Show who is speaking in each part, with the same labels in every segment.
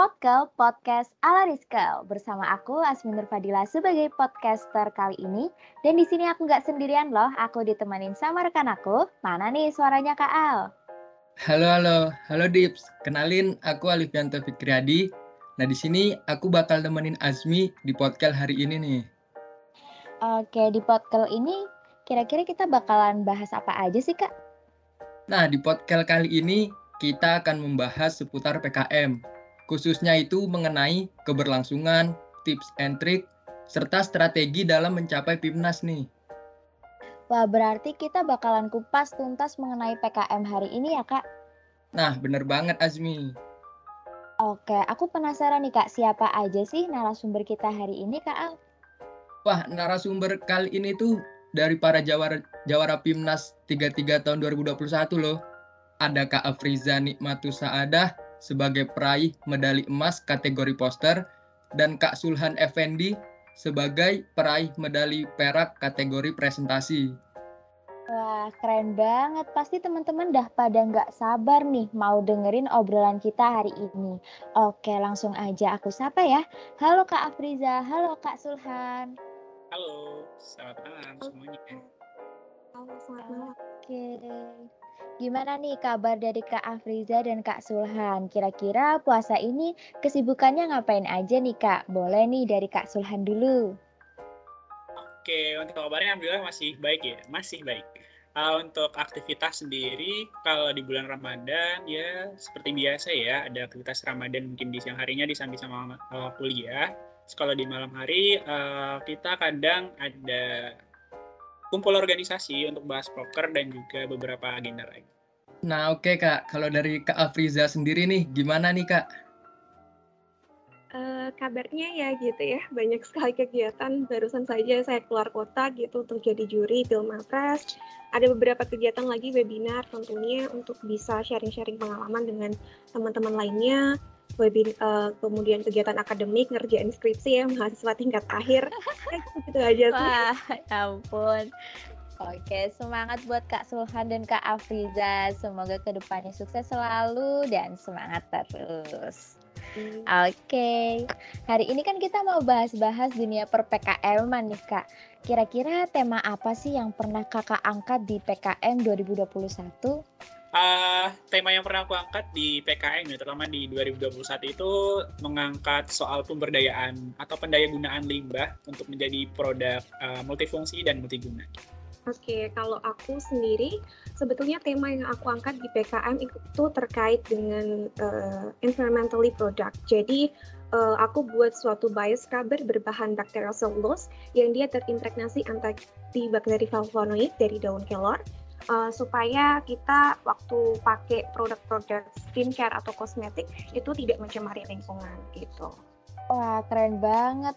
Speaker 1: Podkel Podcast ala Rizkel bersama aku Asminur Fadila sebagai podcaster kali ini dan di sini aku nggak sendirian loh, aku ditemenin sama rekan aku. Mana nih suaranya Kak Al?
Speaker 2: Halo halo, halo Dips. Kenalin aku Alifianto Fikriadi. Nah di sini aku bakal temenin Azmi di podcast hari ini nih.
Speaker 1: Oke, di podcast ini kira-kira kita bakalan bahas apa aja sih Kak?
Speaker 2: Nah di podcast kali ini kita akan membahas seputar PKM khususnya itu mengenai keberlangsungan, tips and trick, serta strategi dalam mencapai PIMNAS nih.
Speaker 1: Wah, berarti kita bakalan kupas tuntas mengenai PKM hari ini ya, Kak?
Speaker 2: Nah, bener banget, Azmi.
Speaker 1: Oke, aku penasaran nih, Kak, siapa aja sih narasumber kita hari ini, Kak Al?
Speaker 2: Wah, narasumber kali ini tuh dari para jawara, jawara PIMNAS 33 tahun 2021 loh. Ada Kak Afriza Nikmatu Saadah, sebagai peraih medali emas kategori poster dan Kak Sulhan Effendi sebagai peraih medali perak kategori presentasi.
Speaker 1: Wah, keren banget. Pasti teman-teman dah pada nggak sabar nih mau dengerin obrolan kita hari ini. Oke, langsung aja aku sapa ya. Halo Kak Afriza, halo Kak Sulhan.
Speaker 3: Halo, selamat malam semuanya.
Speaker 1: Halo, selamat malam. Oke. Gimana nih kabar dari Kak Afriza dan Kak Sulhan? Kira-kira puasa ini kesibukannya ngapain aja nih Kak? Boleh nih dari Kak Sulhan dulu.
Speaker 3: Oke, untuk kabarnya alhamdulillah masih baik ya, masih baik. Uh, untuk aktivitas sendiri, kalau di bulan Ramadan ya seperti biasa ya, ada aktivitas Ramadan mungkin di siang harinya disambi sama uh, kuliah. Terus kalau di malam hari uh, kita kadang ada kumpul organisasi untuk bahas poker dan juga beberapa agenda lain.
Speaker 2: Nah oke okay, Kak, kalau dari Kak Afriza sendiri nih, gimana nih Kak?
Speaker 4: Uh, kabarnya ya gitu ya, banyak sekali kegiatan. Barusan saja saya keluar kota gitu untuk jadi juri Pilmapres. Ada beberapa kegiatan lagi webinar tentunya untuk bisa sharing-sharing pengalaman dengan teman-teman lainnya webin uh, kemudian kegiatan akademik ngerjain skripsi ya mahasiswa tingkat akhir gitu aja
Speaker 1: sih. Wah, ya ampun. Oke, semangat buat Kak Sulhan dan Kak Afriza. Semoga ke depannya sukses selalu dan semangat terus. Hmm. Oke, hari ini kan kita mau bahas-bahas dunia per PKM nih Kak. Kira-kira tema apa sih yang pernah Kakak angkat di PKM 2021?
Speaker 3: Uh, tema yang pernah aku angkat di PKN ya, terutama di 2021 itu mengangkat soal pemberdayaan atau pendayagunaan limbah untuk menjadi produk uh, multifungsi dan multiguna.
Speaker 4: Oke, kalau aku sendiri sebetulnya tema yang aku angkat di PKM itu terkait dengan uh, environmentally product. Jadi uh, aku buat suatu bioscrubber berbahan bacterial cellulose yang dia terimpregnasi antibakteri flavonoid dari daun kelor uh, supaya kita waktu pakai produk-produk skincare atau kosmetik itu tidak mencemari lingkungan gitu.
Speaker 1: Wah keren banget.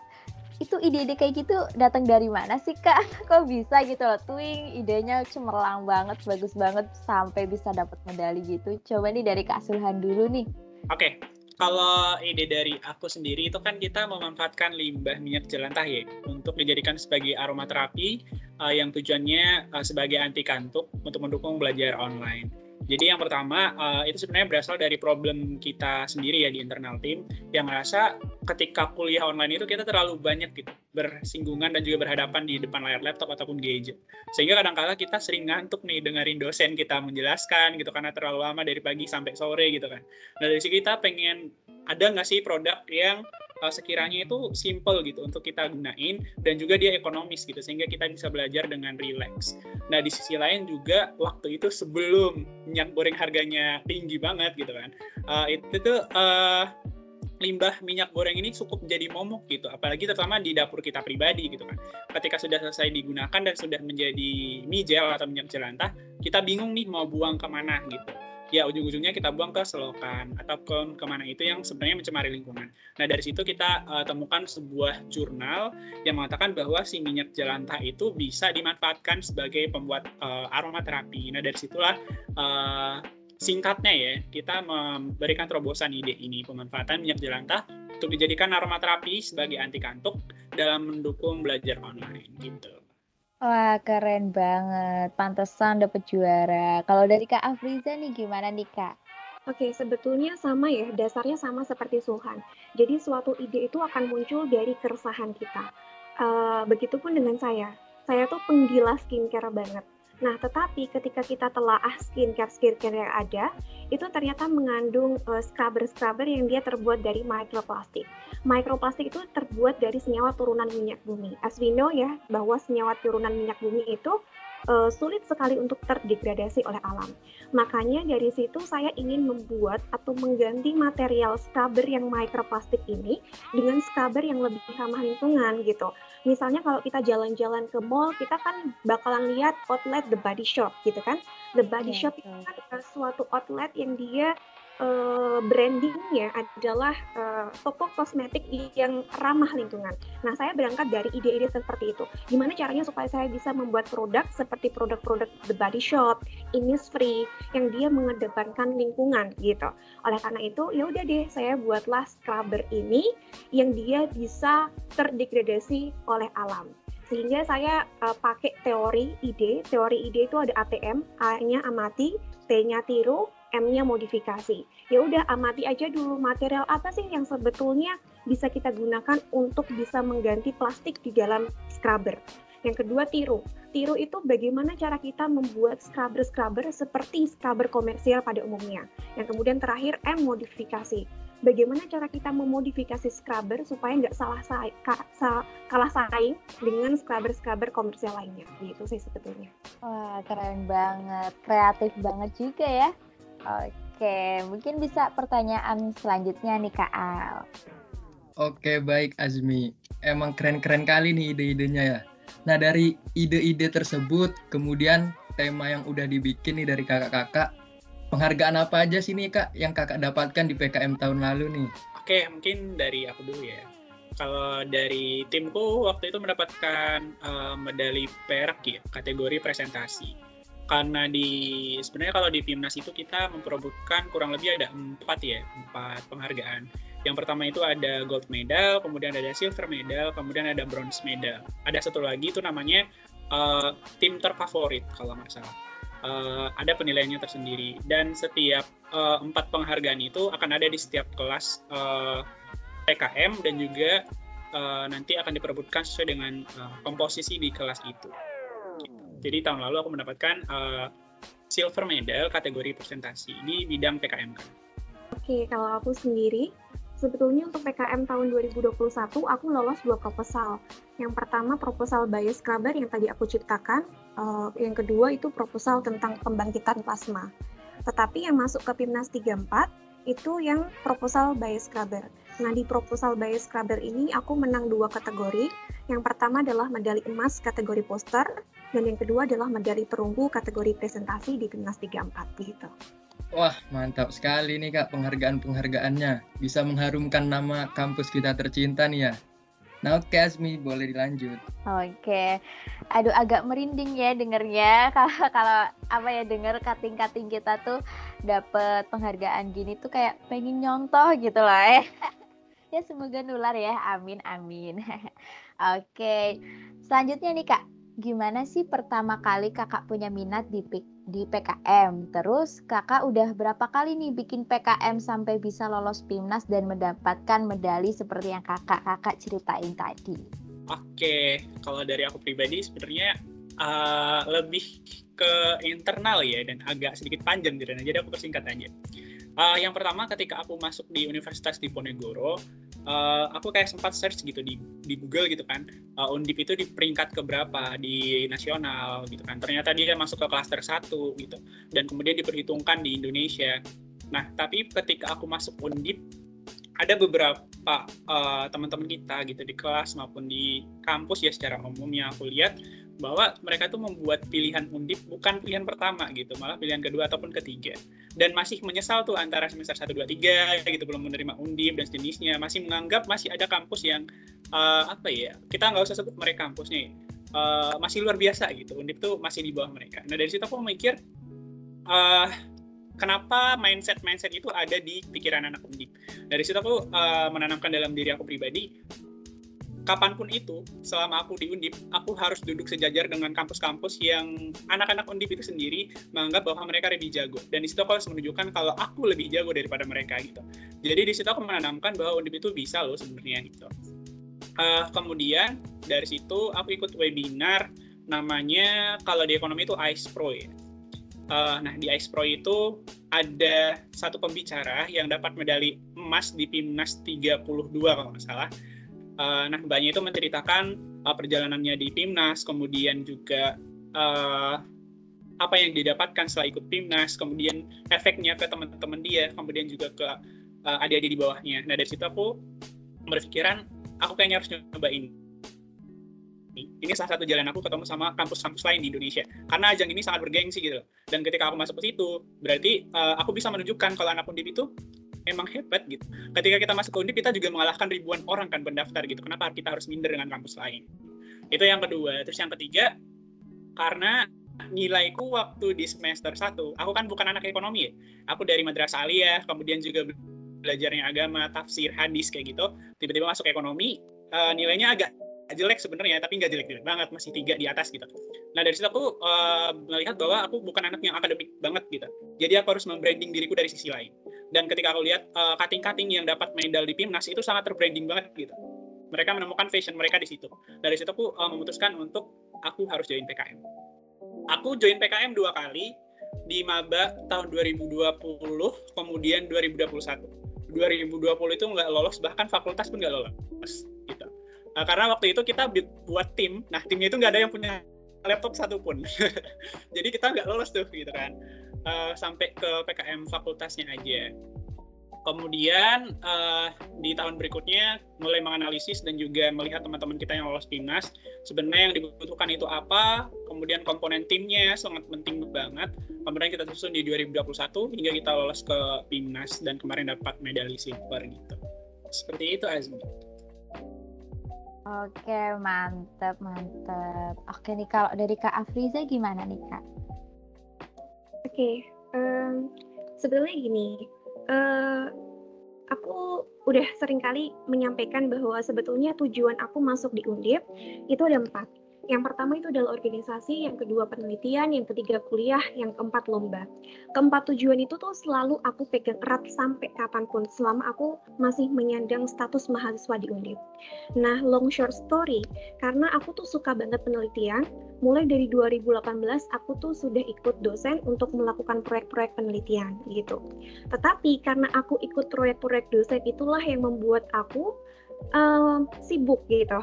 Speaker 1: Itu ide-ide kayak gitu datang dari mana sih kak? Kok bisa gitu loh? Twing idenya cemerlang banget, bagus banget sampai bisa dapat medali gitu. Coba nih dari Kak Sulhan dulu nih.
Speaker 3: Oke, okay kalau ide dari aku sendiri itu kan kita memanfaatkan limbah minyak jelantah ya untuk dijadikan sebagai aromaterapi uh, yang tujuannya uh, sebagai anti kantuk untuk mendukung belajar online. Jadi yang pertama uh, itu sebenarnya berasal dari problem kita sendiri ya di internal tim yang merasa ketika kuliah online itu kita terlalu banyak gitu bersinggungan dan juga berhadapan di depan layar laptop ataupun gadget. Sehingga kadang-kala kita sering ngantuk nih dengerin dosen kita menjelaskan gitu karena terlalu lama dari pagi sampai sore gitu kan. Nah dari sini kita pengen ada nggak sih produk yang uh, sekiranya itu simple gitu untuk kita gunain dan juga dia ekonomis gitu sehingga kita bisa belajar dengan relax. Nah di sisi lain juga waktu itu sebelum minyak goreng harganya tinggi banget gitu kan, uh, itu tuh uh, limbah minyak goreng ini cukup jadi momok gitu, apalagi terutama di dapur kita pribadi gitu kan. Ketika sudah selesai digunakan dan sudah menjadi mie gel atau minyak jelantah, kita bingung nih mau buang ke mana gitu ya ujung-ujungnya kita buang ke selokan atau ke ke mana itu yang sebenarnya mencemari lingkungan. Nah dari situ kita uh, temukan sebuah jurnal yang mengatakan bahwa si minyak jelantah itu bisa dimanfaatkan sebagai pembuat uh, aromaterapi. Nah dari situlah uh, singkatnya ya kita memberikan terobosan ide ini pemanfaatan minyak jelantah untuk dijadikan aromaterapi sebagai anti kantuk dalam mendukung belajar online gitu.
Speaker 1: Wah, keren banget. Pantesan dapet juara. Kalau dari Kak Afriza nih gimana nih, Kak?
Speaker 4: Oke, sebetulnya sama ya, dasarnya sama seperti Suhan. Jadi suatu ide itu akan muncul dari keresahan kita. Uh, begitupun dengan saya. Saya tuh penggila skincare banget. Nah, tetapi ketika kita telah skincare-skincare yang ada, itu ternyata mengandung uh, scrubber-scrubber yang dia terbuat dari mikroplastik. Mikroplastik itu terbuat dari senyawa turunan minyak bumi. As we know ya, bahwa senyawa turunan minyak bumi itu uh, sulit sekali untuk terdegradasi oleh alam. Makanya dari situ saya ingin membuat atau mengganti material scrubber yang mikroplastik ini dengan scrubber yang lebih ramah lingkungan gitu. Misalnya kalau kita jalan-jalan ke mall, kita kan bakalan lihat outlet The Body Shop gitu kan. The Body yeah, Shop itu kan suatu outlet yang dia uh, brandingnya adalah uh, toko kosmetik yang ramah lingkungan. Nah, saya berangkat dari ide-ide seperti itu. Gimana caranya supaya saya bisa membuat produk seperti produk-produk The Body Shop, Innisfree, yang dia mengedepankan lingkungan gitu. Oleh karena itu, ya udah deh, saya buatlah scrubber ini yang dia bisa terdegradasi oleh alam sehingga saya uh, pakai teori ide. Teori ide itu ada ATM, A-nya amati, T-nya tiru, M-nya modifikasi. Ya udah amati aja dulu material apa sih yang sebetulnya bisa kita gunakan untuk bisa mengganti plastik di dalam scrubber. Yang kedua tiru. Tiru itu bagaimana cara kita membuat scrubber-scrubber seperti scrubber komersial pada umumnya. Yang kemudian terakhir M modifikasi. Bagaimana cara kita memodifikasi scrubber supaya nggak salah sa sa kalah saing dengan scrubber-scrubber komersial lainnya. Gitu sih sebetulnya.
Speaker 1: Wah keren banget, kreatif banget juga ya. Oke, mungkin bisa pertanyaan selanjutnya nih Kak Al.
Speaker 2: Oke, baik Azmi. Emang keren-keren kali nih ide-idenya ya. Nah, dari ide-ide tersebut, kemudian tema yang udah dibikin nih dari kakak-kakak, penghargaan apa aja sih nih Kak yang kakak dapatkan di PKM tahun lalu nih?
Speaker 3: Oke, mungkin dari aku dulu ya. Kalau dari timku waktu itu mendapatkan uh, medali perak ya, kategori presentasi karena di sebenarnya kalau di timnas itu kita memperebutkan kurang lebih ada empat ya empat penghargaan. Yang pertama itu ada gold medal kemudian ada silver medal kemudian ada bronze medal. Ada satu lagi itu namanya uh, tim terfavorit kalau nggak salah. Uh, ada penilaiannya tersendiri. Dan setiap uh, empat penghargaan itu akan ada di setiap kelas uh, PKM dan juga uh, nanti akan diperebutkan sesuai dengan uh, komposisi di kelas itu jadi tahun lalu aku mendapatkan uh, silver medal kategori presentasi di bidang PKM.
Speaker 4: Oke, kalau aku sendiri, sebetulnya untuk PKM tahun 2021 aku lolos dua proposal. Yang pertama proposal bias scrubber yang tadi aku ciptakan, uh, yang kedua itu proposal tentang pembangkitan plasma. Tetapi yang masuk ke PIMNAS 34 itu yang proposal bias scrubber. Nah, di proposal bias scrubber ini aku menang dua kategori. Yang pertama adalah medali emas kategori poster, dan yang kedua adalah medali perunggu kategori presentasi di Timnas 34 gitu.
Speaker 2: Wah, mantap sekali nih Kak penghargaan-penghargaannya. Bisa mengharumkan nama kampus kita tercinta nih ya. Nah, oke Asmi, boleh dilanjut.
Speaker 1: Oke. Aduh, agak merinding ya dengernya. Kalau kalau apa ya denger kating-kating kita tuh dapet penghargaan gini tuh kayak pengen nyontoh gitu lah ya. ya semoga nular ya. Amin amin. Oke. Selanjutnya nih Kak, gimana sih pertama kali kakak punya minat di di PKM? Terus kakak udah berapa kali nih bikin PKM sampai bisa lolos PIMNAS dan mendapatkan medali seperti yang kakak-kakak ceritain tadi?
Speaker 3: Oke, kalau dari aku pribadi sebenarnya uh, lebih ke internal ya dan agak sedikit panjang gitu. Jadi aku persingkat aja. Uh, yang pertama ketika aku masuk di Universitas Diponegoro, uh, aku kayak sempat search gitu di di Google gitu kan. Uh, Undip itu di peringkat keberapa? Di nasional gitu kan. Ternyata dia masuk ke klaster satu gitu. Dan kemudian diperhitungkan di Indonesia. Nah tapi ketika aku masuk Undip ada beberapa uh, teman-teman kita gitu di kelas maupun di kampus ya secara umum yang aku lihat bahwa mereka tuh membuat pilihan undip bukan pilihan pertama gitu, malah pilihan kedua ataupun ketiga. Dan masih menyesal tuh antara semester 1, 2, 3 gitu belum menerima undip dan sejenisnya, masih menganggap masih ada kampus yang uh, apa ya, kita nggak usah sebut mereka kampusnya uh, masih luar biasa gitu, undip tuh masih di bawah mereka. Nah dari situ aku mikir, uh, kenapa mindset mindset itu ada di pikiran anak undip. Dari situ aku uh, menanamkan dalam diri aku pribadi kapan pun itu selama aku di Undip aku harus duduk sejajar dengan kampus-kampus yang anak-anak Undip itu sendiri menganggap bahwa mereka lebih jago. Dan di situ aku harus menunjukkan kalau aku lebih jago daripada mereka gitu. Jadi di situ aku menanamkan bahwa Undip itu bisa loh sebenarnya gitu. Uh, kemudian dari situ aku ikut webinar namanya kalau di ekonomi itu ICE Pro ya. Uh, nah di ICE Pro itu ada satu pembicara yang dapat medali emas di PIMNAS 32 kalau nggak salah Uh, nah, mbaknya itu menceritakan uh, perjalanannya di PIMNAS, kemudian juga uh, apa yang didapatkan setelah ikut PIMNAS, kemudian efeknya ke teman-teman dia, kemudian juga ke uh, adik-adik di bawahnya. Nah, dari situ aku berpikiran, aku kayaknya harus nyobain. Ini salah satu jalan aku ketemu sama kampus-kampus lain di Indonesia. Karena ajang ini sangat bergengsi gitu. Dan ketika aku masuk ke situ, berarti uh, aku bisa menunjukkan kalau anak undip itu emang hebat gitu. Ketika kita masuk ke Undip kita juga mengalahkan ribuan orang kan pendaftar gitu. Kenapa kita harus minder dengan kampus lain? Itu yang kedua. Terus yang ketiga, karena nilaiku waktu di semester 1, aku kan bukan anak ekonomi ya. Aku dari madrasah aliyah, kemudian juga belajarnya agama, tafsir, hadis kayak gitu. Tiba-tiba masuk ekonomi, uh, nilainya agak jelek sebenarnya, tapi nggak jelek-jelek banget, masih tiga di atas gitu. Nah dari situ aku uh, melihat bahwa aku bukan anak yang akademik banget gitu. Jadi aku harus membranding diriku dari sisi lain dan ketika aku lihat uh, cutting-cutting yang dapat medal di Pimnas itu sangat terbranding banget gitu. Mereka menemukan fashion mereka di situ. Dari situ aku uh, memutuskan untuk aku harus join PKM. Aku join PKM dua kali di maba tahun 2020 kemudian 2021. 2020 itu nggak lolos bahkan fakultas pun nggak lolos. Uh, karena waktu itu kita buat tim, nah timnya itu nggak ada yang punya laptop satupun. Jadi kita nggak lolos tuh gitu kan uh, sampai ke PKM fakultasnya aja. Kemudian uh, di tahun berikutnya mulai menganalisis dan juga melihat teman-teman kita yang lolos timnas sebenarnya yang dibutuhkan itu apa, kemudian komponen timnya sangat penting banget. Kemudian kita susun di 2021 hingga kita lolos ke timnas dan kemarin dapat medali silver gitu. Seperti itu Azmi.
Speaker 1: Oke, mantap, mantap. Oke nih kalau dari Kak Afriza gimana nih Kak?
Speaker 4: Oke, um, sebenarnya gini, uh, aku udah sering kali menyampaikan bahwa sebetulnya tujuan aku masuk di Undip itu ada empat. Yang pertama itu adalah organisasi, yang kedua penelitian, yang ketiga kuliah, yang keempat lomba. Keempat tujuan itu tuh selalu aku pegang erat sampai kapan pun selama aku masih menyandang status mahasiswa di Undip. Nah, long short story, karena aku tuh suka banget penelitian, mulai dari 2018 aku tuh sudah ikut dosen untuk melakukan proyek-proyek penelitian gitu. Tetapi karena aku ikut proyek-proyek dosen itulah yang membuat aku uh, sibuk gitu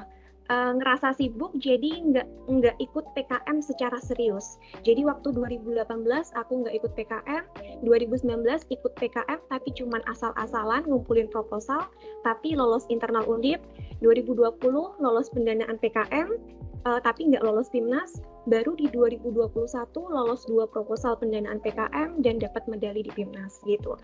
Speaker 4: uh, ngerasa sibuk jadi nggak nggak ikut PKM secara serius. Jadi waktu 2018 aku nggak ikut PKM, 2019 ikut PKM tapi cuman asal-asalan ngumpulin proposal, tapi lolos internal undip, 2020 lolos pendanaan PKM, uh, eh, tapi nggak lolos timnas. Baru di 2021 lolos dua proposal pendanaan PKM dan dapat medali di timnas gitu.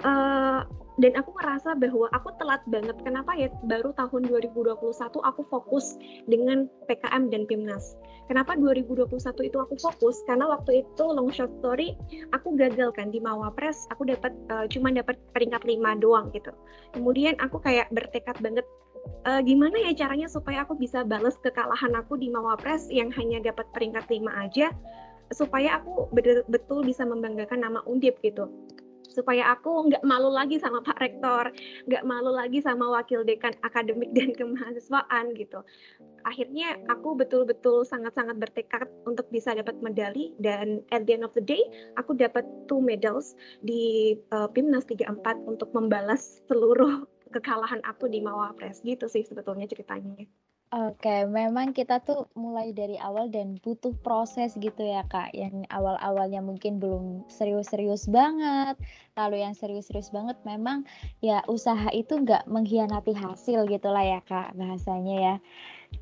Speaker 4: Uh, dan aku merasa bahwa aku telat banget. Kenapa ya? Baru tahun 2021 aku fokus dengan PKM dan PIMNAS. Kenapa 2021 itu aku fokus? Karena waktu itu long short story aku gagal kan di Mawapres. Aku dapat uh, cuma dapat peringkat 5 doang gitu. Kemudian aku kayak bertekad banget uh, gimana ya caranya supaya aku bisa balas kekalahan aku di Mawapres yang hanya dapat peringkat 5 aja supaya aku betul-betul bisa membanggakan nama Undip gitu supaya aku nggak malu lagi sama Pak Rektor, nggak malu lagi sama wakil dekan akademik dan kemahasiswaan gitu. Akhirnya aku betul-betul sangat-sangat bertekad untuk bisa dapat medali dan at the end of the day aku dapat two medals di uh, PIMNAS 34 untuk membalas seluruh kekalahan aku di Mawapres gitu sih sebetulnya ceritanya.
Speaker 1: Oke, memang kita tuh mulai dari awal dan butuh proses gitu ya Kak. Yang awal-awalnya mungkin belum serius-serius banget, lalu yang serius-serius banget memang ya usaha itu nggak mengkhianati hasil gitulah ya Kak bahasanya ya.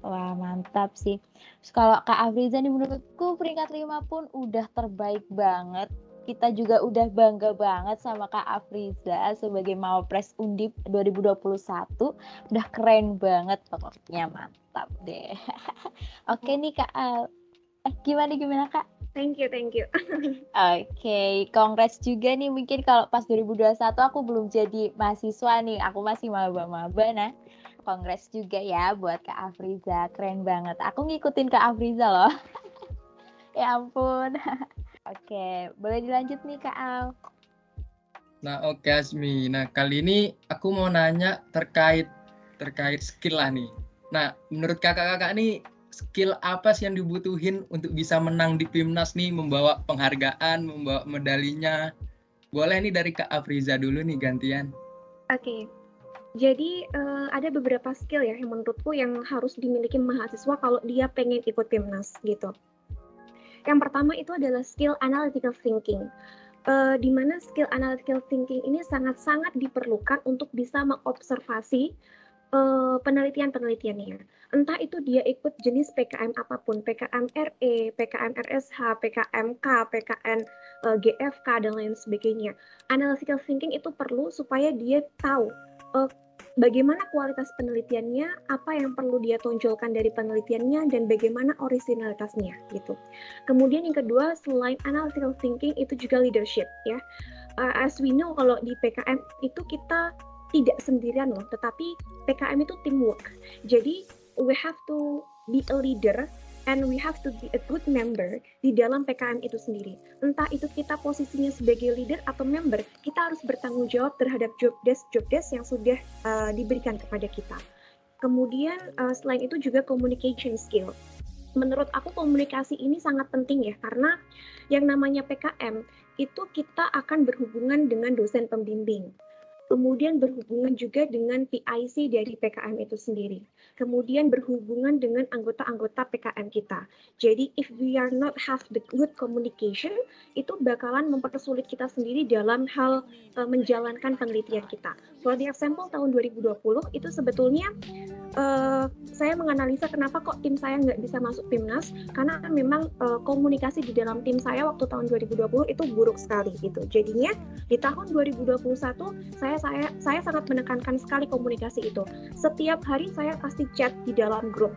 Speaker 1: Wah mantap sih. kalau Kak Afriza nih menurutku peringkat lima pun udah terbaik banget kita juga udah bangga banget sama Kak Afriza sebagai Mawapres Undip 2021. Udah keren banget pokoknya mantap deh. Oke nih Kak Al. Eh gimana gimana Kak?
Speaker 4: Thank you, thank you.
Speaker 1: Oke, okay, congrats juga nih mungkin kalau pas 2021 aku belum jadi mahasiswa nih, aku masih maba-maba nah kongres juga ya buat Kak Afriza. Keren banget. Aku ngikutin Kak Afriza loh. ya ampun. Oke, boleh dilanjut nih Kak Al.
Speaker 2: Nah, oke okay, Asmi. Nah, kali ini aku mau nanya terkait terkait skill lah nih. Nah, menurut kakak-kakak nih skill apa sih yang dibutuhin untuk bisa menang di Pimnas nih, membawa penghargaan, membawa medalinya? Boleh nih dari Kak Afriza dulu nih gantian.
Speaker 4: Oke. Okay. Jadi uh, ada beberapa skill ya yang menurutku yang harus dimiliki mahasiswa kalau dia pengen ikut Pimnas gitu. Yang pertama itu adalah skill analytical thinking uh, di mana skill analytical thinking ini sangat-sangat diperlukan untuk bisa mengobservasi uh, penelitian-penelitiannya. Entah itu dia ikut jenis PKM apa pun, PKM RE, PKM RSH, PKMK, PKN uh, GFK dan lain sebagainya. Analytical thinking itu perlu supaya dia tahu uh, bagaimana kualitas penelitiannya, apa yang perlu dia tonjolkan dari penelitiannya, dan bagaimana originalitasnya gitu. Kemudian yang kedua, selain analytical thinking itu juga leadership ya. Uh, as we know kalau di PKM itu kita tidak sendirian loh, tetapi PKM itu teamwork. Jadi we have to be a leader and we have to be a good member di dalam PKM itu sendiri. Entah itu kita posisinya sebagai leader atau member, kita harus bertanggung jawab terhadap job desk job desk yang sudah uh, diberikan kepada kita. Kemudian uh, selain itu juga communication skill. Menurut aku komunikasi ini sangat penting ya karena yang namanya PKM itu kita akan berhubungan dengan dosen pembimbing kemudian berhubungan juga dengan PIC dari PKM itu sendiri, kemudian berhubungan dengan anggota-anggota PKM kita. Jadi if we are not have the good communication, itu bakalan mempersulit kita sendiri dalam hal uh, menjalankan penelitian kita. For the example tahun 2020 itu sebetulnya uh, saya menganalisa kenapa kok tim saya nggak bisa masuk timnas karena memang uh, komunikasi di dalam tim saya waktu tahun 2020 itu buruk sekali gitu. Jadinya di tahun 2021 saya saya saya sangat menekankan sekali komunikasi itu. Setiap hari saya pasti chat di dalam grup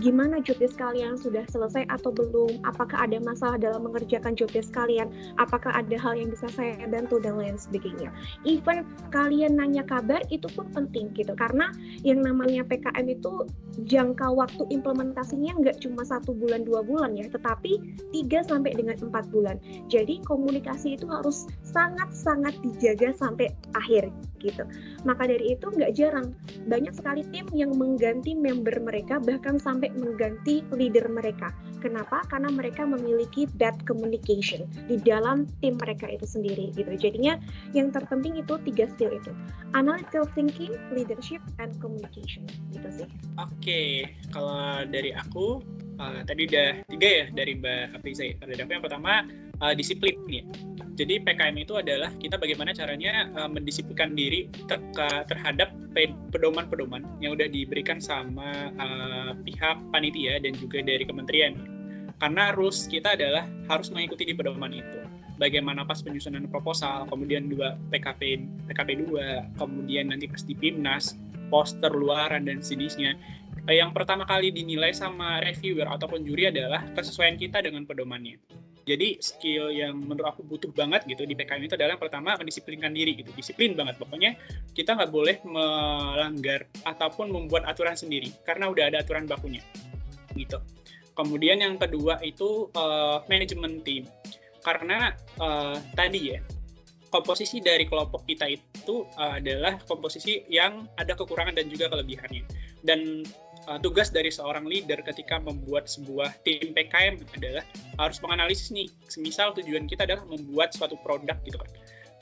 Speaker 4: gimana job desk kalian? Sudah selesai atau belum, apakah ada masalah dalam mengerjakan job desk kalian, apakah ada hal yang bisa saya bantu? Dan lain sebagainya. Even kalian nanya kabar itu pun penting gitu. Karena yang namanya PKM itu jangka waktu implementasinya nggak cuma satu bulan dua bulan ya, tetapi 3 sampai dengan empat bulan. Jadi komunikasi itu harus sangat-sangat dijaga sampai akhir gitu. Maka dari itu nggak jarang banyak sekali tim yang mengganti member mereka bahkan sampai mengganti leader mereka. Kenapa? Karena mereka memiliki bad communication di dalam tim mereka itu sendiri gitu. Jadinya yang terpenting itu tiga skill itu. Analytical thinking, leadership, and communication gitu sih.
Speaker 3: Oke, okay. kalau dari aku uh, tadi udah tiga ya dari Mbak Apriza ya. Yang pertama uh, disiplin ya. Jadi PKM itu adalah kita bagaimana caranya uh, mendisiplinkan diri ter terhadap pedoman-pedoman yang udah diberikan sama uh, pihak panitia dan juga dari kementerian. Karena rules kita adalah harus mengikuti di pedoman itu. Bagaimana pas penyusunan proposal, kemudian dua PKP PKP 2, kemudian nanti pas di PIMNAS, poster luaran dan sejenisnya. Yang pertama kali dinilai sama reviewer ataupun juri adalah kesesuaian kita dengan pedomannya jadi skill yang menurut aku butuh banget gitu di PKM itu adalah yang pertama mendisiplinkan diri gitu. Disiplin banget. Pokoknya kita nggak boleh melanggar ataupun membuat aturan sendiri karena udah ada aturan bakunya gitu. Kemudian yang kedua itu uh, manajemen tim karena uh, tadi ya komposisi dari kelompok kita itu uh, adalah komposisi yang ada kekurangan dan juga kelebihannya. Dan uh, tugas dari seorang leader ketika membuat sebuah tim PKM adalah harus menganalisis nih, semisal tujuan kita adalah membuat suatu produk gitu kan.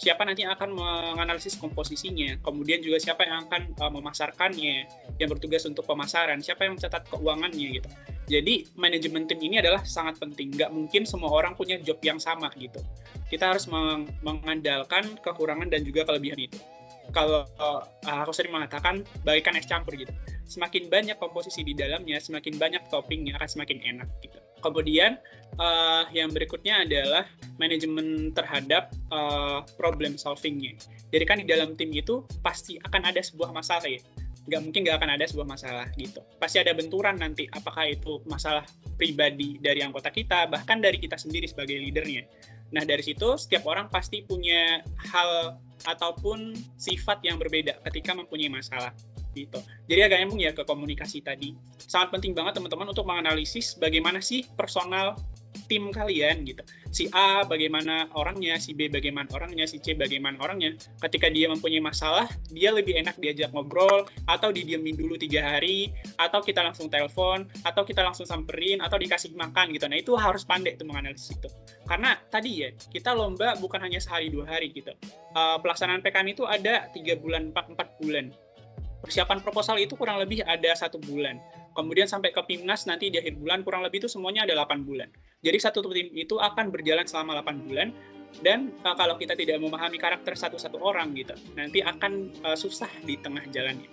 Speaker 3: Siapa nanti akan menganalisis komposisinya, kemudian juga siapa yang akan uh, memasarkannya, yang bertugas untuk pemasaran, siapa yang mencatat keuangannya gitu. Jadi manajemen tim ini adalah sangat penting. Nggak mungkin semua orang punya job yang sama gitu. Kita harus meng mengandalkan kekurangan dan juga kelebihan itu kalau uh, aku sering mengatakan bagikan es campur gitu. Semakin banyak komposisi di dalamnya, semakin banyak toppingnya akan semakin enak gitu. Kemudian uh, yang berikutnya adalah manajemen terhadap uh, problem solvingnya. Jadi kan di dalam tim itu pasti akan ada sebuah masalah ya. Nggak mungkin nggak akan ada sebuah masalah gitu. Pasti ada benturan nanti. Apakah itu masalah pribadi dari anggota kita, bahkan dari kita sendiri sebagai leadernya. Nah dari situ setiap orang pasti punya hal ataupun sifat yang berbeda ketika mempunyai masalah. gitu. Jadi agak nyambung ya ke komunikasi tadi. Sangat penting banget teman-teman untuk menganalisis bagaimana sih personal tim kalian gitu. Si A bagaimana orangnya, si B bagaimana orangnya, si C bagaimana orangnya. Ketika dia mempunyai masalah, dia lebih enak diajak ngobrol, atau didiemin dulu tiga hari, atau kita langsung telepon, atau kita langsung samperin, atau dikasih makan gitu. Nah itu harus pandai tuh menganalisis itu. Karena tadi ya, kita lomba bukan hanya sehari dua hari gitu. Uh, pelaksanaan PKN itu ada tiga bulan, empat, empat bulan. Persiapan proposal itu kurang lebih ada satu bulan kemudian sampai ke PIMNAS nanti di akhir bulan kurang lebih itu semuanya ada 8 bulan. Jadi satu tim itu akan berjalan selama 8 bulan dan uh, kalau kita tidak memahami karakter satu-satu orang gitu, nanti akan uh, susah di tengah jalannya.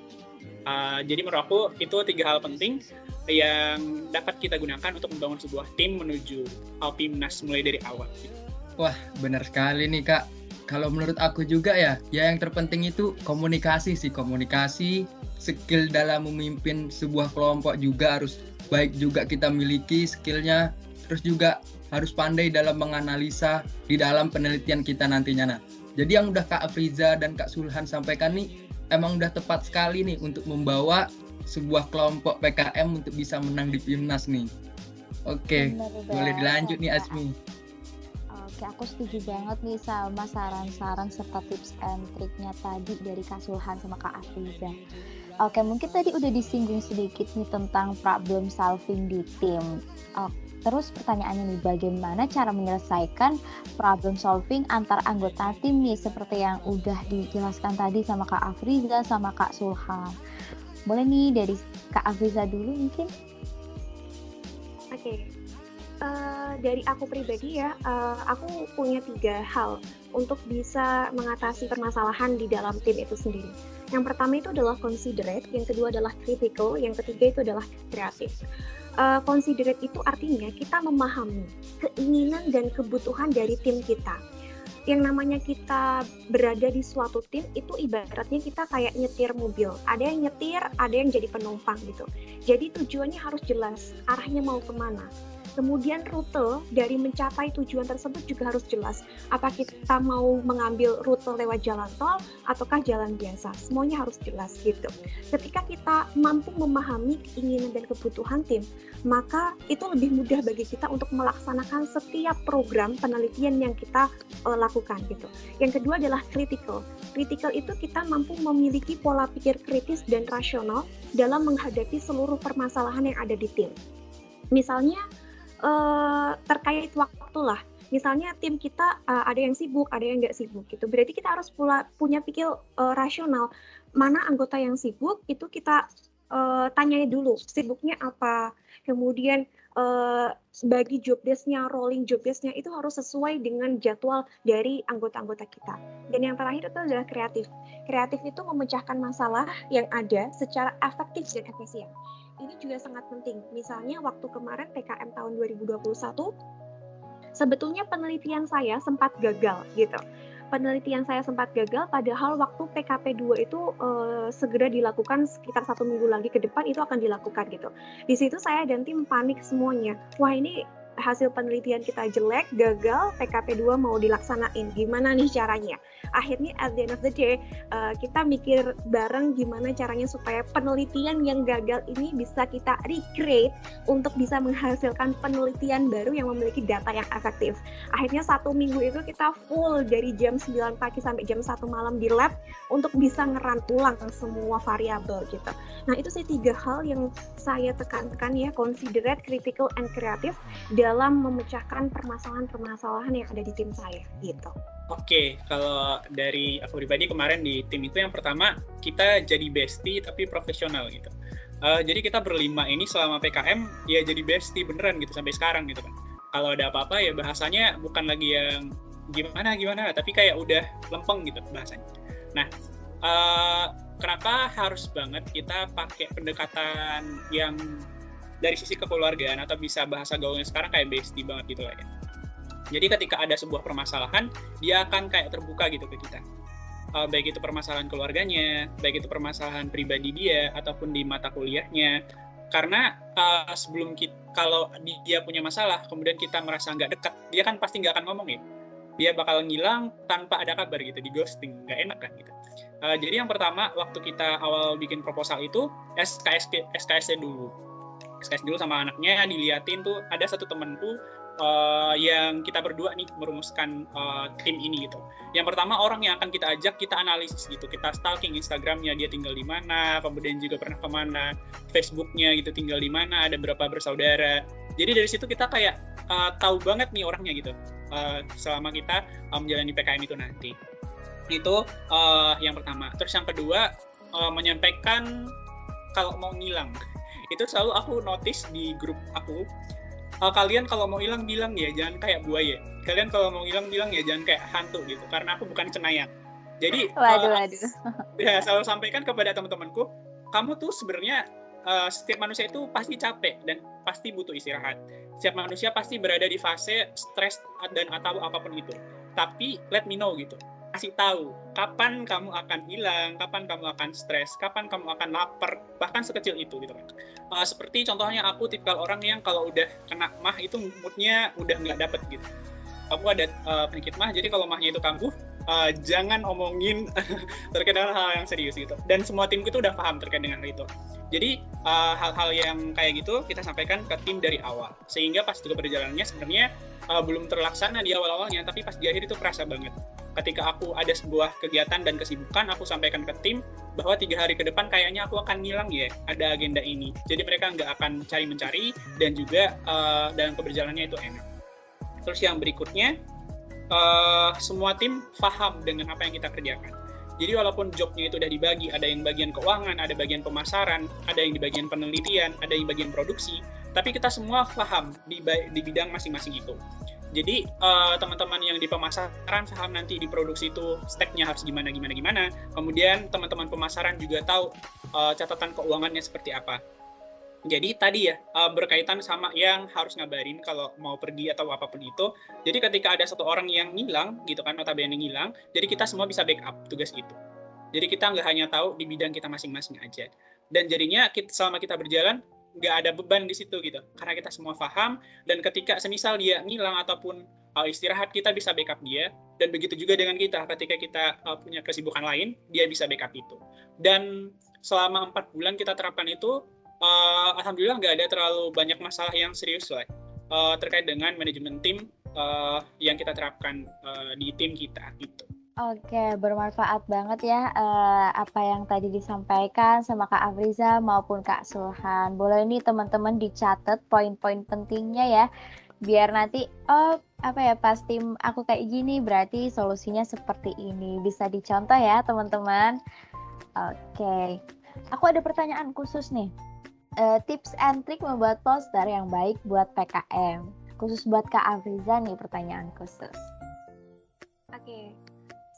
Speaker 3: Uh, jadi menurut aku itu tiga hal penting yang dapat kita gunakan untuk membangun sebuah tim menuju PIMNAS mulai dari awal. Gitu.
Speaker 2: Wah, benar sekali nih Kak. Kalau menurut aku juga ya, ya yang terpenting itu komunikasi sih, komunikasi, skill dalam memimpin sebuah kelompok juga harus baik juga kita miliki skillnya. Terus juga harus pandai dalam menganalisa di dalam penelitian kita nantinya nah jadi yang udah Kak Afriza dan Kak Sulhan sampaikan nih emang udah tepat sekali nih untuk membawa sebuah kelompok PKM untuk bisa menang di Pimnas nih. Oke boleh dilanjut nih Asmi
Speaker 1: Oke, aku setuju banget nih sama saran-saran serta tips and triknya tadi dari Kak Sulhan sama Kak Afriza. Oke, mungkin tadi udah disinggung sedikit nih tentang problem solving di tim. Oh, terus pertanyaannya nih, bagaimana cara menyelesaikan problem solving antar anggota tim nih, seperti yang udah dijelaskan tadi sama Kak Afriza sama Kak Sulhan. Boleh nih dari Kak Afriza dulu mungkin?
Speaker 4: Oke, okay. Eh, dari aku pribadi ya, uh, aku punya tiga hal untuk bisa mengatasi permasalahan di dalam tim itu sendiri yang pertama itu adalah considerate, yang kedua adalah critical, yang ketiga itu adalah kreatif. Uh, considerate itu artinya kita memahami keinginan dan kebutuhan dari tim kita. Yang namanya kita berada di suatu tim itu ibaratnya kita kayak nyetir mobil. Ada yang nyetir, ada yang jadi penumpang gitu. Jadi tujuannya harus jelas, arahnya mau ke mana Kemudian rute dari mencapai tujuan tersebut juga harus jelas. Apa kita mau mengambil rute lewat jalan tol ataukah jalan biasa? Semuanya harus jelas gitu. Ketika kita mampu memahami keinginan dan kebutuhan tim, maka itu lebih mudah bagi kita untuk melaksanakan setiap program penelitian yang kita uh, lakukan gitu. Yang kedua adalah critical. Critical itu kita mampu memiliki pola pikir kritis dan rasional dalam menghadapi seluruh permasalahan yang ada di tim. Misalnya uh, terkait waktu lah. Misalnya tim kita uh, ada yang sibuk, ada yang nggak sibuk gitu. Berarti kita harus pula punya pikir uh, rasional. Mana anggota yang sibuk itu kita uh, tanyai dulu sibuknya apa. Kemudian uh, bagi job desk-nya, rolling job desk-nya itu harus sesuai dengan jadwal dari anggota-anggota kita. Dan yang terakhir itu adalah kreatif. Kreatif itu memecahkan masalah yang ada secara efektif dan efisien ini juga sangat penting. Misalnya waktu kemarin PKM tahun 2021, sebetulnya penelitian saya sempat gagal gitu. Penelitian saya sempat gagal, padahal waktu PKP 2 itu uh, segera dilakukan sekitar satu minggu lagi ke depan itu akan dilakukan gitu. Di situ saya dan tim panik semuanya. Wah ini hasil penelitian kita jelek, gagal, PKP 2 mau dilaksanain. Gimana nih caranya? Akhirnya at the end of the day, uh, kita mikir bareng gimana caranya supaya penelitian yang gagal ini bisa kita recreate untuk bisa menghasilkan penelitian baru yang memiliki data yang efektif. Akhirnya satu minggu itu kita full dari jam 9 pagi sampai jam 1 malam di lab untuk bisa ngeran ulang semua variabel gitu. Nah itu sih tiga hal yang saya tekankan ya, considerate, critical, and creative dalam memecahkan permasalahan-permasalahan yang ada di tim saya gitu.
Speaker 3: Oke, kalau dari aku pribadi kemarin di tim itu yang pertama kita jadi bestie tapi profesional gitu. Uh, jadi kita berlima ini selama PKM ya jadi bestie beneran gitu sampai sekarang gitu kan. Kalau ada apa-apa ya bahasanya bukan lagi yang gimana gimana tapi kayak udah lempeng gitu bahasanya. Nah, uh, kenapa harus banget kita pakai pendekatan yang dari sisi kekeluargaan atau bisa bahasa gaulnya sekarang kayak bestie banget gitu lah ya. Jadi ketika ada sebuah permasalahan, dia akan kayak terbuka gitu ke kita. Uh, baik itu permasalahan keluarganya, baik itu permasalahan pribadi dia ataupun di mata kuliahnya. Karena uh, sebelum kita, kalau dia punya masalah, kemudian kita merasa nggak dekat, dia kan pasti nggak akan ngomong ya. dia bakal ngilang tanpa ada kabar gitu di ghosting nggak enak kan gitu uh, jadi yang pertama waktu kita awal bikin proposal itu SKS dulu SKS dulu sama anaknya diliatin tuh ada satu temenku uh, yang kita berdua nih merumuskan uh, tim ini gitu. Yang pertama orang yang akan kita ajak kita analisis gitu, kita stalking Instagramnya dia tinggal di mana, kemudian juga pernah ke mana, Facebooknya gitu tinggal di mana, ada berapa bersaudara. Jadi dari situ kita kayak uh, tahu banget nih orangnya gitu uh, selama kita uh, menjalani PKM itu nanti. Itu uh, yang pertama. Terus yang kedua uh, menyampaikan kalau mau ngilang itu selalu aku notice di grup aku uh, kalian kalau mau hilang bilang ya jangan kayak buaya kalian kalau mau hilang bilang ya jangan kayak hantu gitu. Karena aku bukan cenayang. Jadi
Speaker 1: waduh, uh, waduh.
Speaker 3: ya selalu sampaikan kepada teman-temanku kamu tuh sebenarnya uh, setiap manusia itu pasti capek dan pasti butuh istirahat. Setiap manusia pasti berada di fase stres dan atau apa pun itu. Tapi let me know gitu kasih tahu kapan kamu akan hilang, kapan kamu akan stres, kapan kamu akan lapar, bahkan sekecil itu gitu kan. Uh, seperti contohnya aku tipikal orang yang kalau udah kena mah itu moodnya udah nggak dapet gitu. Aku ada uh, penyakit mah, jadi kalau mahnya itu kambuh, uh, jangan omongin terkait dengan hal yang serius gitu. Dan semua timku itu udah paham terkait dengan itu. Jadi hal-hal uh, yang kayak gitu kita sampaikan ke tim dari awal, sehingga pas juga perjalanannya sebenarnya uh, belum terlaksana di awal-awalnya, tapi pas di akhir itu kerasa banget ketika aku ada sebuah kegiatan dan kesibukan, aku sampaikan ke tim bahwa tiga hari ke depan kayaknya aku akan ngilang ya, ada agenda ini. Jadi mereka nggak akan cari-mencari dan juga uh, dalam keberjalannya itu enak. Terus yang berikutnya, uh, semua tim paham dengan apa yang kita kerjakan. Jadi walaupun jobnya itu udah dibagi, ada yang bagian keuangan, ada bagian pemasaran, ada yang di bagian penelitian, ada yang bagian produksi, tapi kita semua paham di, di bidang masing-masing itu. Jadi uh, teman-teman yang di pemasaran paham nanti di produksi itu stepnya harus gimana gimana gimana. Kemudian teman-teman pemasaran juga tahu uh, catatan keuangannya seperti apa. Jadi tadi ya uh, berkaitan sama yang harus ngabarin kalau mau pergi atau apa pun itu. Jadi ketika ada satu orang yang ngilang gitu kan notabene ngilang, jadi kita semua bisa backup tugas itu. Jadi kita nggak hanya tahu di bidang kita masing-masing aja. Dan jadinya kita, selama kita berjalan nggak ada beban di situ gitu karena kita semua paham dan ketika semisal dia ngilang ataupun uh, istirahat kita bisa backup dia dan begitu juga dengan kita ketika kita uh, punya kesibukan lain dia bisa backup itu dan selama empat bulan kita terapkan itu uh, alhamdulillah nggak ada terlalu banyak masalah yang serius lah uh, terkait dengan manajemen tim uh, yang kita terapkan uh, di tim kita gitu.
Speaker 1: Oke, bermanfaat banget ya uh, apa yang tadi disampaikan sama Kak Afriza maupun Kak Sulhan. Boleh nih teman-teman dicatat poin-poin pentingnya ya, biar nanti oh apa ya pas tim aku kayak gini berarti solusinya seperti ini bisa dicontoh ya teman-teman. Oke, aku ada pertanyaan khusus nih. Uh, tips and trick membuat poster yang baik buat PKM. Khusus buat Kak Afriza nih pertanyaan khusus.
Speaker 4: Oke,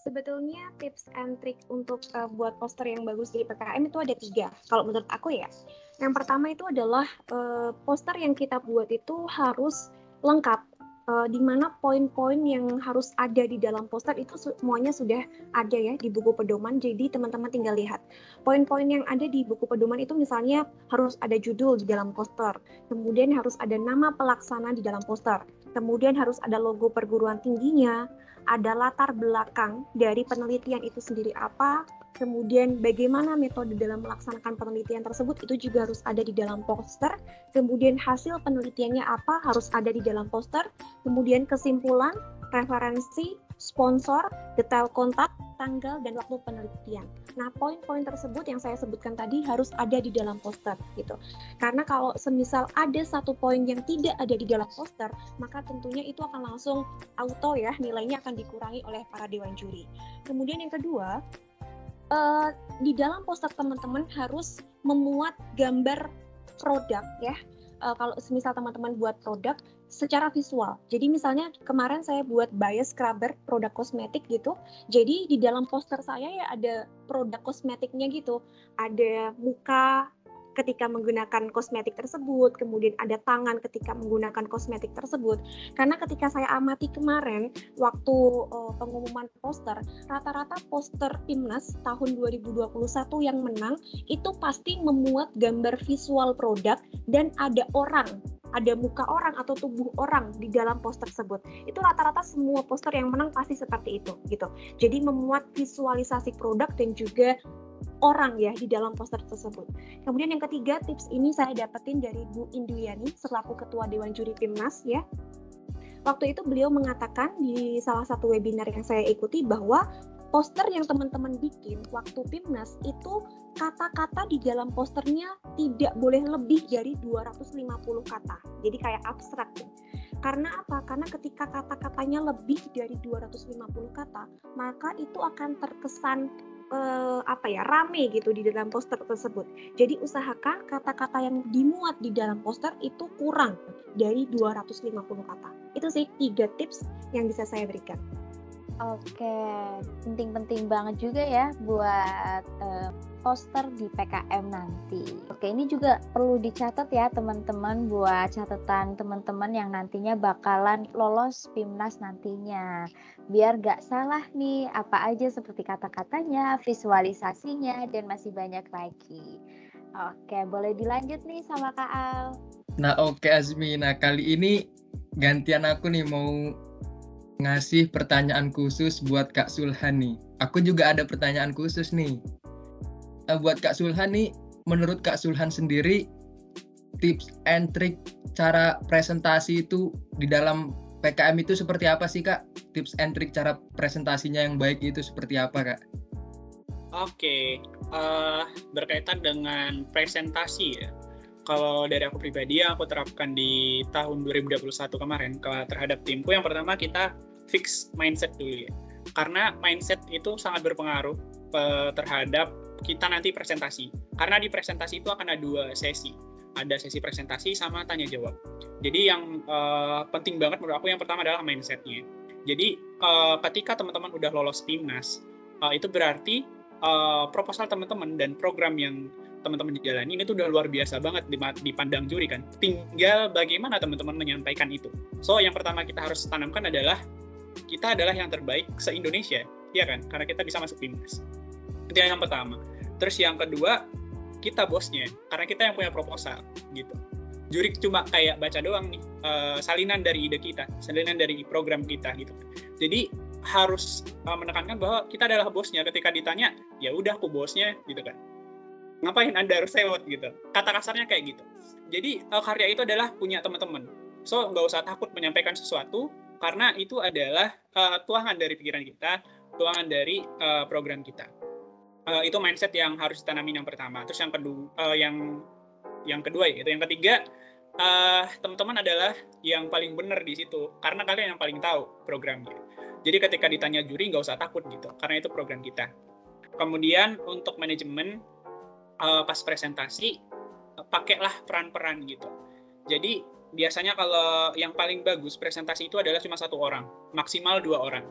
Speaker 4: sebetulnya tips and trick untuk uh, buat poster yang bagus di PKM itu ada tiga. Kalau menurut aku ya, yang pertama itu adalah uh, poster yang kita buat itu harus lengkap. Uh, di mana poin-poin yang harus ada di dalam poster itu semuanya sudah ada ya di buku pedoman. Jadi teman-teman tinggal lihat poin-poin yang ada di buku pedoman itu misalnya harus ada judul di dalam poster, kemudian harus ada nama pelaksana di dalam poster, kemudian harus ada logo perguruan tingginya, ada latar belakang dari penelitian itu sendiri apa, kemudian bagaimana metode dalam melaksanakan penelitian tersebut itu juga harus ada di dalam poster, kemudian hasil penelitiannya apa harus ada di dalam poster, kemudian kesimpulan, referensi, sponsor, detail kontak, tanggal, dan waktu penelitian. Nah, poin-poin tersebut yang saya sebutkan tadi harus ada di dalam poster gitu. Karena kalau semisal ada satu poin yang tidak ada di dalam poster, maka tentunya itu akan langsung auto ya, nilainya akan dikurangi oleh para dewan juri. Kemudian yang kedua, uh, di dalam poster teman-teman harus memuat gambar produk ya. Uh, kalau semisal teman-teman buat produk, secara visual. Jadi misalnya kemarin saya buat bias scrubber produk kosmetik gitu. Jadi di dalam poster saya ya ada produk kosmetiknya gitu. Ada muka ketika menggunakan kosmetik tersebut, kemudian ada tangan ketika menggunakan kosmetik tersebut. Karena ketika saya amati kemarin waktu uh, pengumuman poster, rata-rata poster timnas tahun 2021 yang menang itu pasti memuat gambar visual produk dan ada orang ada muka orang atau tubuh orang di dalam poster tersebut. Itu rata-rata semua poster yang menang pasti seperti itu gitu. Jadi memuat visualisasi produk dan juga orang ya di dalam poster tersebut. Kemudian yang ketiga tips ini saya dapetin dari Bu Indriani selaku ketua Dewan Juri Timnas ya. Waktu itu beliau mengatakan di salah satu webinar yang saya ikuti bahwa poster yang teman-teman bikin waktu Pimnas itu kata-kata di dalam posternya tidak boleh lebih dari 250 kata. Jadi kayak abstrak. Karena apa? Karena ketika kata-katanya lebih dari 250 kata, maka itu akan terkesan eh, apa ya rame gitu di dalam poster tersebut. Jadi usahakan kata-kata yang dimuat di dalam poster itu kurang dari 250 kata. Itu sih tiga tips yang bisa saya berikan.
Speaker 1: Oke, penting-penting banget juga ya buat uh, poster di PKM nanti. Oke, ini juga perlu dicatat ya teman-teman buat catatan teman-teman yang nantinya bakalan lolos PIMNAS nantinya. Biar gak salah nih apa aja seperti kata-katanya, visualisasinya, dan masih banyak lagi. Oke, boleh dilanjut nih sama Kak Al.
Speaker 2: Nah oke Azmi, nah kali ini gantian aku nih mau ngasih pertanyaan khusus buat Kak Sulhan nih. Aku juga ada pertanyaan khusus nih. Uh, buat Kak Sulhan nih, menurut Kak Sulhan sendiri, tips and trick cara presentasi itu di dalam PKM itu seperti apa sih Kak? Tips and trick cara presentasinya yang baik itu seperti apa Kak?
Speaker 3: Oke, uh, berkaitan dengan presentasi ya. Kalau dari aku pribadi aku terapkan di tahun 2021 kemarin ke terhadap timku yang pertama kita fix mindset dulu ya. Karena mindset itu sangat berpengaruh uh, terhadap kita nanti presentasi. Karena di presentasi itu akan ada dua sesi. Ada sesi presentasi sama tanya jawab. Jadi yang uh, penting banget menurut aku yang pertama adalah mindsetnya. Jadi uh, ketika teman-teman udah lolos timnas, uh, itu berarti uh, proposal teman-teman dan program yang teman-teman dijalani ini tuh udah luar biasa banget dipandang juri kan. Tinggal bagaimana teman-teman menyampaikan itu. So yang pertama kita harus tanamkan adalah kita adalah yang terbaik se-Indonesia, ya kan? Karena kita bisa masuk timnas. Itu yang pertama. Terus yang kedua, kita bosnya, karena kita yang punya proposal, gitu. Juri cuma kayak baca doang nih, uh, salinan dari ide kita, salinan dari program kita, gitu. Jadi harus uh, menekankan bahwa kita adalah bosnya. Ketika ditanya, ya udah aku bosnya, gitu kan. Ngapain anda harus sewot gitu? Kata kasarnya kayak gitu. Jadi uh, karya itu adalah punya teman-teman. So nggak usah takut menyampaikan sesuatu, karena itu adalah uh, tuangan dari pikiran kita, tuangan dari uh, program kita. Uh, itu mindset yang harus ditanamin yang pertama. Terus yang kedua, uh, yang yang kedua ya, itu yang ketiga, uh, teman-teman adalah yang paling benar di situ, karena kalian yang paling tahu programnya. Jadi ketika ditanya juri nggak usah takut gitu, karena itu program kita. Kemudian untuk manajemen uh, pas presentasi, pakailah peran-peran gitu. Jadi biasanya kalau yang paling bagus presentasi itu adalah cuma satu orang, maksimal dua orang.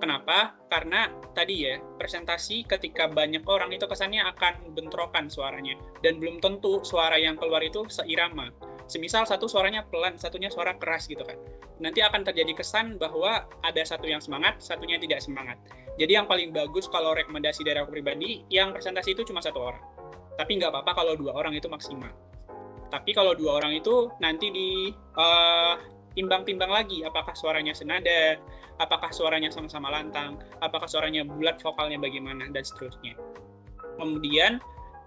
Speaker 3: Kenapa? Karena tadi ya, presentasi ketika banyak orang itu kesannya akan bentrokan suaranya. Dan belum tentu suara yang keluar itu seirama. Semisal satu suaranya pelan, satunya suara keras gitu kan. Nanti akan terjadi kesan bahwa ada satu yang semangat, satunya tidak semangat. Jadi yang paling bagus kalau rekomendasi dari aku pribadi, yang presentasi itu cuma satu orang. Tapi nggak apa-apa kalau dua orang itu maksimal. Tapi kalau dua orang itu nanti di uh, timbang-timbang lagi apakah suaranya senada, apakah suaranya sama-sama lantang, apakah suaranya bulat vokalnya bagaimana dan seterusnya. Kemudian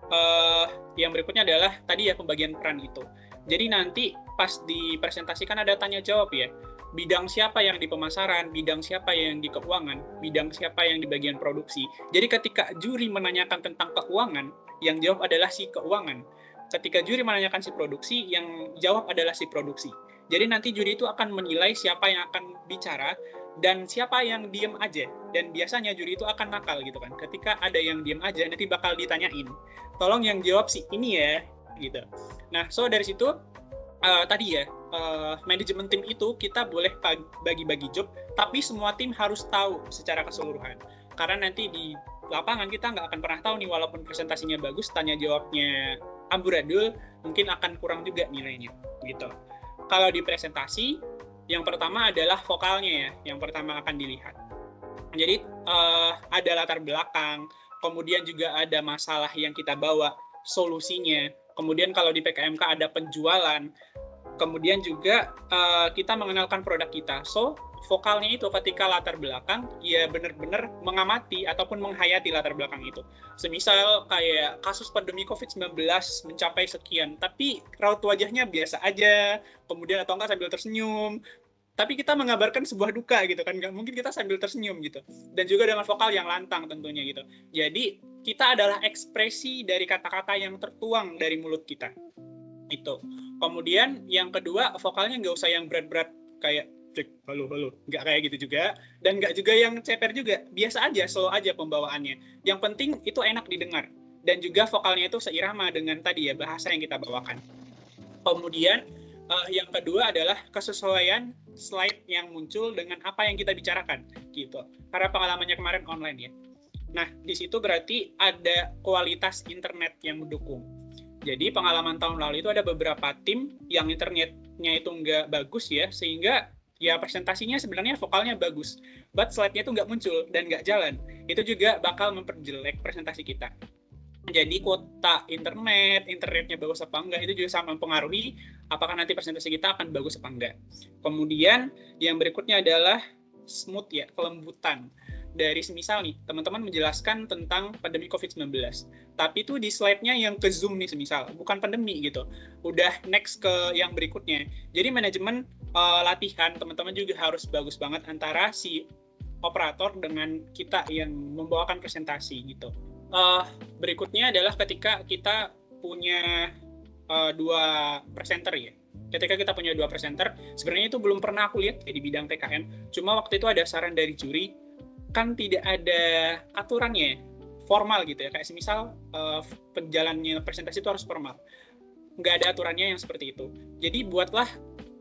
Speaker 3: uh, yang berikutnya adalah tadi ya pembagian peran itu. Jadi nanti pas dipresentasikan ada tanya jawab ya. Bidang siapa yang di pemasaran, bidang siapa yang di keuangan, bidang siapa yang di bagian produksi. Jadi ketika juri menanyakan tentang keuangan, yang jawab adalah si keuangan ketika juri menanyakan si produksi, yang jawab adalah si produksi. Jadi nanti juri itu akan menilai siapa yang akan bicara dan siapa yang diem aja. Dan biasanya juri itu akan nakal gitu kan. Ketika ada yang diem aja, nanti bakal ditanyain. Tolong yang jawab si ini ya, gitu. Nah, so dari situ uh, tadi ya, uh, manajemen tim itu kita boleh bagi-bagi job, tapi semua tim harus tahu secara keseluruhan. Karena nanti di lapangan kita nggak akan pernah tahu nih walaupun presentasinya bagus, tanya jawabnya amburadul mungkin akan kurang juga nilainya gitu. Kalau di presentasi yang pertama adalah vokalnya ya, yang pertama akan dilihat. Jadi uh, ada latar belakang, kemudian juga ada masalah yang kita bawa, solusinya. Kemudian kalau di PKMK ada penjualan, Kemudian juga uh, kita mengenalkan produk kita. So, vokalnya itu ketika latar belakang ya benar-benar mengamati ataupun menghayati latar belakang itu. Semisal kayak kasus pandemi COVID-19 mencapai sekian, tapi raut wajahnya biasa aja, kemudian atau enggak sambil tersenyum, tapi kita mengabarkan sebuah duka gitu kan, nggak mungkin kita sambil tersenyum gitu. Dan juga dengan vokal yang lantang tentunya gitu. Jadi kita adalah ekspresi dari kata-kata yang tertuang dari mulut kita. Itu. Kemudian yang kedua vokalnya nggak usah yang berat-berat kayak cek halo halo. Nggak kayak gitu juga. Dan nggak juga yang ceper juga. Biasa aja slow aja pembawaannya. Yang penting itu enak didengar. Dan juga vokalnya itu seirama dengan tadi ya bahasa yang kita bawakan. Kemudian uh, yang kedua adalah kesesuaian slide yang muncul dengan apa yang kita bicarakan gitu. Karena pengalamannya kemarin online ya. Nah di situ berarti ada kualitas internet yang mendukung. Jadi pengalaman tahun lalu itu ada beberapa tim yang internetnya itu nggak bagus ya, sehingga ya presentasinya sebenarnya vokalnya bagus, but slide-nya itu nggak muncul dan nggak jalan. Itu juga bakal memperjelek presentasi kita. Jadi kuota internet, internetnya bagus apa enggak, itu juga sama mempengaruhi apakah nanti presentasi kita akan bagus apa enggak. Kemudian yang berikutnya adalah smooth ya, kelembutan dari semisal nih teman-teman menjelaskan tentang pandemi COVID-19 tapi itu di slide-nya yang ke zoom nih semisal bukan pandemi gitu. Udah next ke yang berikutnya. Jadi manajemen uh, latihan teman-teman juga harus bagus banget antara si operator dengan kita yang membawakan presentasi gitu. Uh, berikutnya adalah ketika kita punya uh, dua presenter ya. Ketika kita punya dua presenter sebenarnya itu belum pernah aku lihat di bidang PKM cuma waktu itu ada saran dari juri kan tidak ada aturannya formal gitu ya. Kayak semisal uh, penjalannya presentasi itu harus formal. Nggak ada aturannya yang seperti itu. Jadi buatlah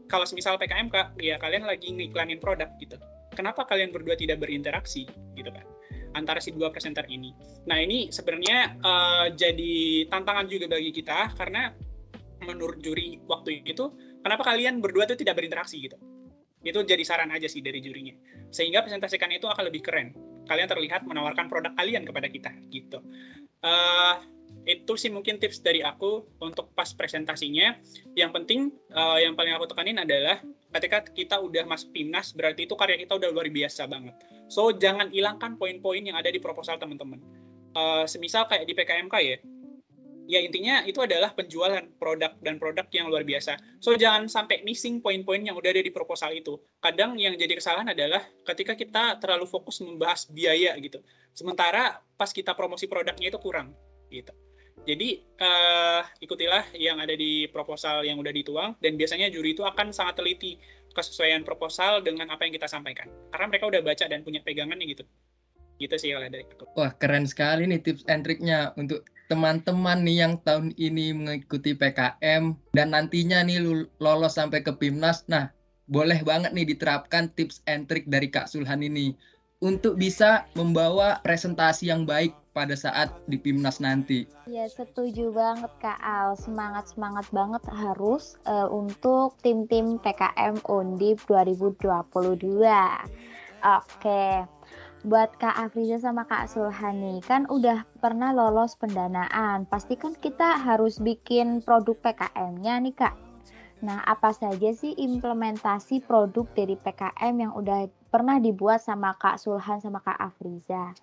Speaker 3: kalau semisal PKM kak ya kalian lagi ngiklanin produk gitu. Kenapa kalian berdua tidak berinteraksi gitu kan? Antara si dua presenter ini. Nah ini sebenarnya uh, jadi tantangan juga bagi kita karena menurut juri waktu itu kenapa kalian berdua itu tidak berinteraksi gitu itu jadi saran aja sih dari jurinya. Sehingga presentasikan itu akan lebih keren. Kalian terlihat menawarkan produk kalian kepada kita gitu. Uh, itu sih mungkin tips dari aku untuk pas presentasinya. Yang penting uh, yang paling aku tekanin adalah ketika kita udah masuk timnas berarti itu karya kita udah luar biasa banget. So jangan hilangkan poin-poin yang ada di proposal teman-teman. Uh, semisal kayak di PKMK ya ya intinya itu adalah penjualan produk dan produk yang luar biasa. So jangan sampai missing poin-poin yang udah ada di proposal itu. Kadang yang jadi kesalahan adalah ketika kita terlalu fokus membahas biaya gitu. Sementara pas kita promosi produknya itu kurang gitu. Jadi uh, ikutilah yang ada di proposal yang udah dituang dan biasanya juri itu akan sangat teliti kesesuaian proposal dengan apa yang kita sampaikan. Karena mereka udah baca dan punya pegangannya gitu. Gitu sih oleh dari aku.
Speaker 2: Wah, keren sekali nih tips and triknya untuk teman-teman nih yang tahun ini mengikuti PKM dan nantinya nih lolos sampai ke PIMNAS. Nah, boleh banget nih diterapkan tips and trick dari Kak Sulhan ini untuk bisa membawa presentasi yang baik pada saat di PIMNAS nanti.
Speaker 1: Ya, setuju banget Kak Al. Semangat-semangat banget harus uh, untuk tim-tim PKM Undip 2022. Oke buat Kak Afriza sama Kak Sulhani kan udah pernah lolos pendanaan. Pasti kan kita harus bikin produk PKM-nya nih Kak. Nah, apa saja sih implementasi produk dari PKM yang udah pernah dibuat sama Kak Sulhan sama Kak Afriza?